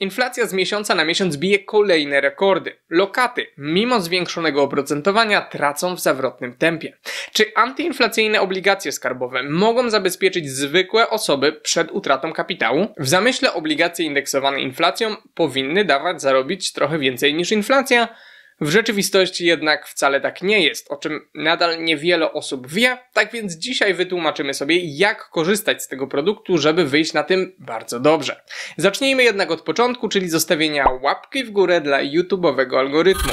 Inflacja z miesiąca na miesiąc bije kolejne rekordy. Lokaty, mimo zwiększonego oprocentowania, tracą w zawrotnym tempie. Czy antyinflacyjne obligacje skarbowe mogą zabezpieczyć zwykłe osoby przed utratą kapitału? W zamyśle obligacje indeksowane inflacją powinny dawać zarobić trochę więcej niż inflacja, w rzeczywistości jednak wcale tak nie jest, o czym nadal niewiele osób wie, tak więc dzisiaj wytłumaczymy sobie, jak korzystać z tego produktu, żeby wyjść na tym bardzo dobrze. Zacznijmy jednak od początku, czyli zostawienia łapki w górę dla YouTube'owego algorytmu.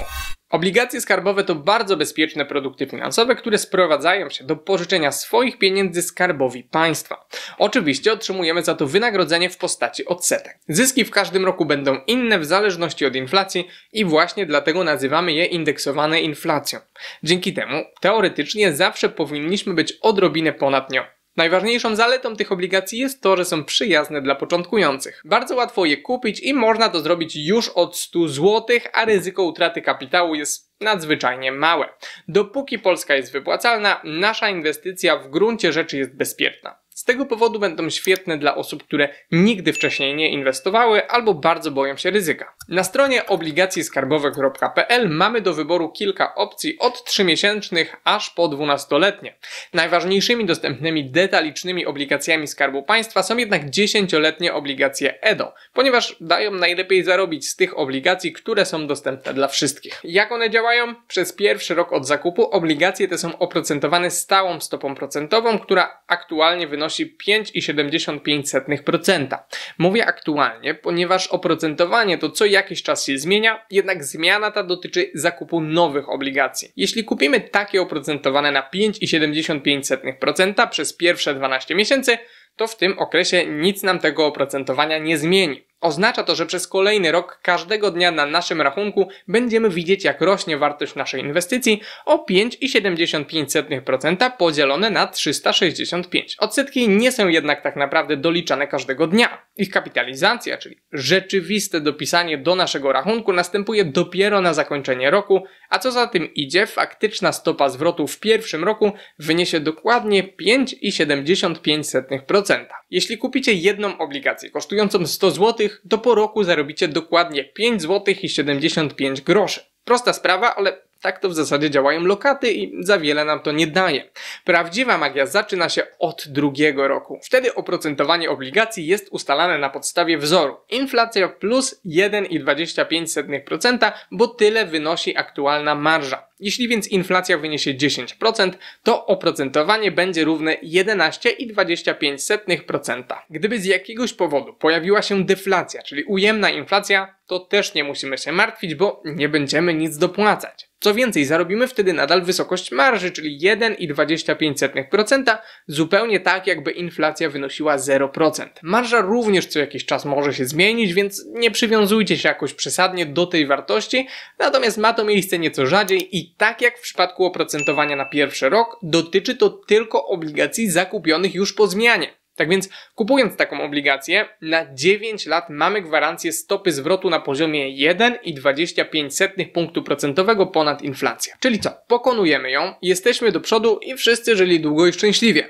Obligacje skarbowe to bardzo bezpieczne produkty finansowe, które sprowadzają się do pożyczenia swoich pieniędzy skarbowi państwa. Oczywiście otrzymujemy za to wynagrodzenie w postaci odsetek. Zyski w każdym roku będą inne w zależności od inflacji i właśnie dlatego nazywamy je indeksowane inflacją. Dzięki temu teoretycznie zawsze powinniśmy być odrobinę ponad nią. Najważniejszą zaletą tych obligacji jest to, że są przyjazne dla początkujących. Bardzo łatwo je kupić i można to zrobić już od 100 zł, a ryzyko utraty kapitału jest nadzwyczajnie małe. Dopóki Polska jest wypłacalna, nasza inwestycja w gruncie rzeczy jest bezpieczna. Z tego powodu będą świetne dla osób, które nigdy wcześniej nie inwestowały albo bardzo boją się ryzyka. Na stronie obligacjeskarbowe.pl mamy do wyboru kilka opcji od 3-miesięcznych aż po 12-letnie. Najważniejszymi dostępnymi detalicznymi obligacjami Skarbu Państwa są jednak 10-letnie obligacje EDO, ponieważ dają najlepiej zarobić z tych obligacji, które są dostępne dla wszystkich. Jak one działają? Przez pierwszy rok od zakupu obligacje te są oprocentowane stałą stopą procentową, która aktualnie wynosi wynosi 5,75%. Mówię aktualnie, ponieważ oprocentowanie to co jakiś czas się zmienia, jednak zmiana ta dotyczy zakupu nowych obligacji. Jeśli kupimy takie oprocentowane na 5,75% przez pierwsze 12 miesięcy, to w tym okresie nic nam tego oprocentowania nie zmieni. Oznacza to, że przez kolejny rok każdego dnia na naszym rachunku będziemy widzieć, jak rośnie wartość naszej inwestycji o 5,75% podzielone na 365. Odsetki nie są jednak tak naprawdę doliczane każdego dnia. Ich kapitalizacja, czyli rzeczywiste dopisanie do naszego rachunku następuje dopiero na zakończenie roku, a co za tym idzie, faktyczna stopa zwrotu w pierwszym roku wyniesie dokładnie 5,75%. Jeśli kupicie jedną obligację kosztującą 100 zł, to po roku zarobicie dokładnie 5 zł i 75 groszy. Prosta sprawa, ale tak to w zasadzie działają lokaty i za wiele nam to nie daje. Prawdziwa magia zaczyna się od drugiego roku. Wtedy oprocentowanie obligacji jest ustalane na podstawie wzoru. Inflacja plus 1,25%, bo tyle wynosi aktualna marża. Jeśli więc inflacja wyniesie 10%, to oprocentowanie będzie równe 11,25%. Gdyby z jakiegoś powodu pojawiła się deflacja, czyli ujemna inflacja, to też nie musimy się martwić, bo nie będziemy nic dopłacać. Co więcej, zarobimy wtedy nadal wysokość marży, czyli 1,25%, zupełnie tak jakby inflacja wynosiła 0%. Marża również co jakiś czas może się zmienić, więc nie przywiązujcie się jakoś przesadnie do tej wartości, natomiast ma to miejsce nieco rzadziej i tak jak w przypadku oprocentowania na pierwszy rok, dotyczy to tylko obligacji zakupionych już po zmianie. Tak więc kupując taką obligację, na 9 lat mamy gwarancję stopy zwrotu na poziomie 1,25 punktu procentowego ponad inflację. Czyli co? Pokonujemy ją, jesteśmy do przodu i wszyscy żyli długo i szczęśliwie.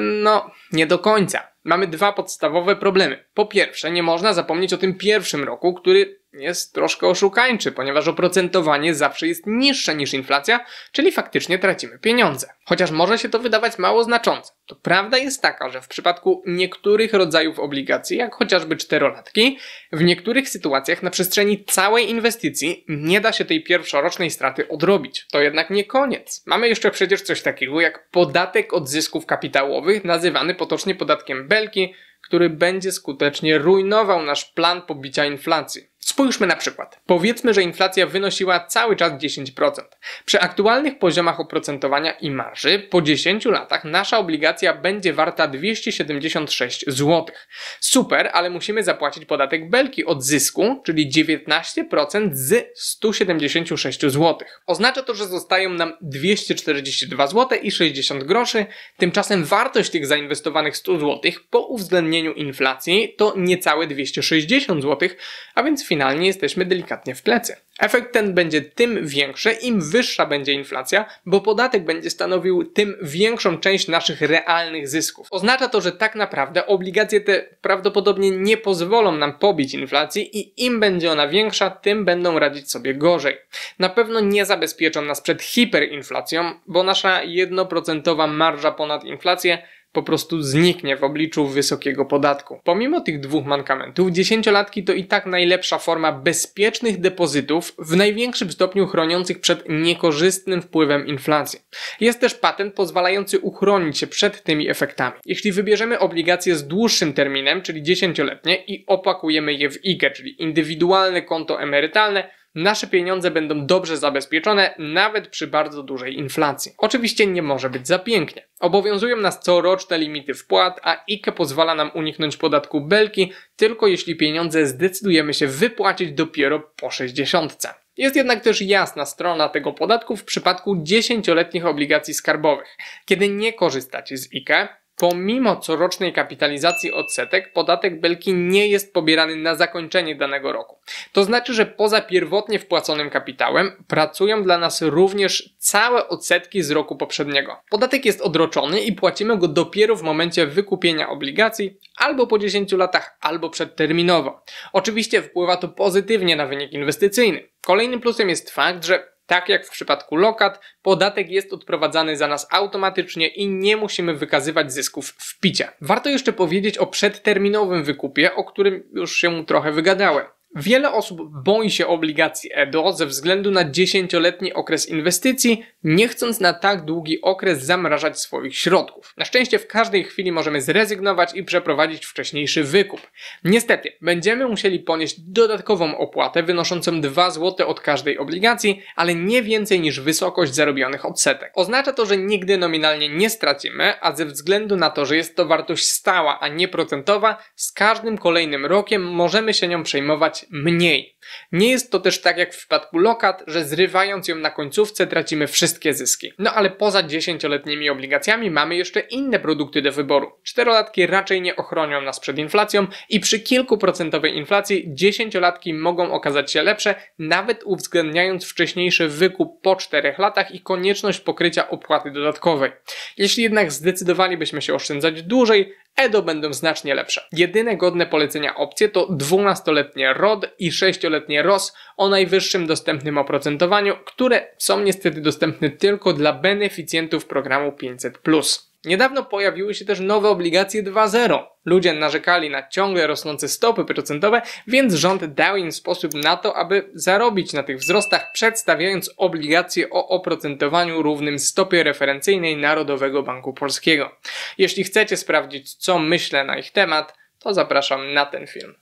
No, nie do końca. Mamy dwa podstawowe problemy. Po pierwsze, nie można zapomnieć o tym pierwszym roku, który jest troszkę oszukańczy, ponieważ oprocentowanie zawsze jest niższe niż inflacja, czyli faktycznie tracimy pieniądze. Chociaż może się to wydawać mało znaczące. To prawda jest taka, że w przypadku niektórych rodzajów obligacji, jak chociażby czterolatki, w niektórych sytuacjach na przestrzeni całej inwestycji nie da się tej pierwszorocznej straty odrobić. To jednak nie koniec. Mamy jeszcze przecież coś takiego jak podatek od zysków kapitałowych, nazywany potocznie podatkiem Belki, który będzie skutecznie rujnował nasz plan pobicia inflacji. Spójrzmy na przykład. Powiedzmy, że inflacja wynosiła cały czas 10%. Przy aktualnych poziomach oprocentowania i marży po 10 latach nasza obligacja będzie warta 276 zł. Super, ale musimy zapłacić podatek belki od zysku, czyli 19% z 176 zł. Oznacza to, że zostają nam 242 zł i 60 groszy. Tymczasem wartość tych zainwestowanych 100 zł po uwzględnieniu inflacji to niecałe 260 zł, a więc finalnie jesteśmy delikatnie w plecy. Efekt ten będzie tym większy, im wyższa będzie inflacja, bo podatek będzie stanowił tym większą część naszych realnych zysków. Oznacza to, że tak naprawdę obligacje te prawdopodobnie nie pozwolą nam pobić inflacji i im będzie ona większa, tym będą radzić sobie gorzej. Na pewno nie zabezpieczą nas przed hiperinflacją, bo nasza 1% marża ponad inflację po prostu zniknie w obliczu wysokiego podatku. Pomimo tych dwóch mankamentów, dziesięciolatki to i tak najlepsza forma bezpiecznych depozytów, w największym stopniu chroniących przed niekorzystnym wpływem inflacji. Jest też patent pozwalający uchronić się przed tymi efektami. Jeśli wybierzemy obligacje z dłuższym terminem, czyli dziesięcioletnie i opakujemy je w IGE, czyli indywidualne konto emerytalne, nasze pieniądze będą dobrze zabezpieczone nawet przy bardzo dużej inflacji. Oczywiście nie może być za pięknie. Obowiązują nas coroczne limity wpłat, a IKE pozwala nam uniknąć podatku belki tylko jeśli pieniądze zdecydujemy się wypłacić dopiero po 60. Jest jednak też jasna strona tego podatku w przypadku 10-letnich obligacji skarbowych. Kiedy nie korzystacie z IKE, Pomimo corocznej kapitalizacji odsetek, podatek Belki nie jest pobierany na zakończenie danego roku. To znaczy, że poza pierwotnie wpłaconym kapitałem pracują dla nas również całe odsetki z roku poprzedniego. Podatek jest odroczony i płacimy go dopiero w momencie wykupienia obligacji albo po 10 latach, albo przedterminowo. Oczywiście wpływa to pozytywnie na wynik inwestycyjny. Kolejnym plusem jest fakt, że tak jak w przypadku lokat, podatek jest odprowadzany za nas automatycznie i nie musimy wykazywać zysków w picie. Warto jeszcze powiedzieć o przedterminowym wykupie, o którym już się trochę wygadałem. Wiele osób boi się obligacji EDO ze względu na 10-letni okres inwestycji, nie chcąc na tak długi okres zamrażać swoich środków. Na szczęście w każdej chwili możemy zrezygnować i przeprowadzić wcześniejszy wykup. Niestety, będziemy musieli ponieść dodatkową opłatę wynoszącą 2 zł od każdej obligacji, ale nie więcej niż wysokość zarobionych odsetek. Oznacza to, że nigdy nominalnie nie stracimy, a ze względu na to, że jest to wartość stała, a nie procentowa, z każdym kolejnym rokiem możemy się nią przejmować mniej. Nie jest to też tak jak w przypadku lokat, że zrywając ją na końcówce tracimy wszystkie zyski. No ale poza 10-letnimi obligacjami mamy jeszcze inne produkty do wyboru. Czterolatki raczej nie ochronią nas przed inflacją i przy kilkuprocentowej inflacji 10-latki mogą okazać się lepsze, nawet uwzględniając wcześniejszy wykup po 4 latach i konieczność pokrycia opłaty dodatkowej. Jeśli jednak zdecydowalibyśmy się oszczędzać dłużej, EDO będą znacznie lepsze. Jedyne godne polecenia opcje to 12-letnie ROD i 6-letnie ROS o najwyższym dostępnym oprocentowaniu, które są niestety dostępne tylko dla beneficjentów programu 500+. Niedawno pojawiły się też nowe obligacje 2.0. Ludzie narzekali na ciągle rosnące stopy procentowe, więc rząd dał im sposób na to, aby zarobić na tych wzrostach, przedstawiając obligacje o oprocentowaniu równym stopie referencyjnej Narodowego Banku Polskiego. Jeśli chcecie sprawdzić, co myślę na ich temat, to zapraszam na ten film.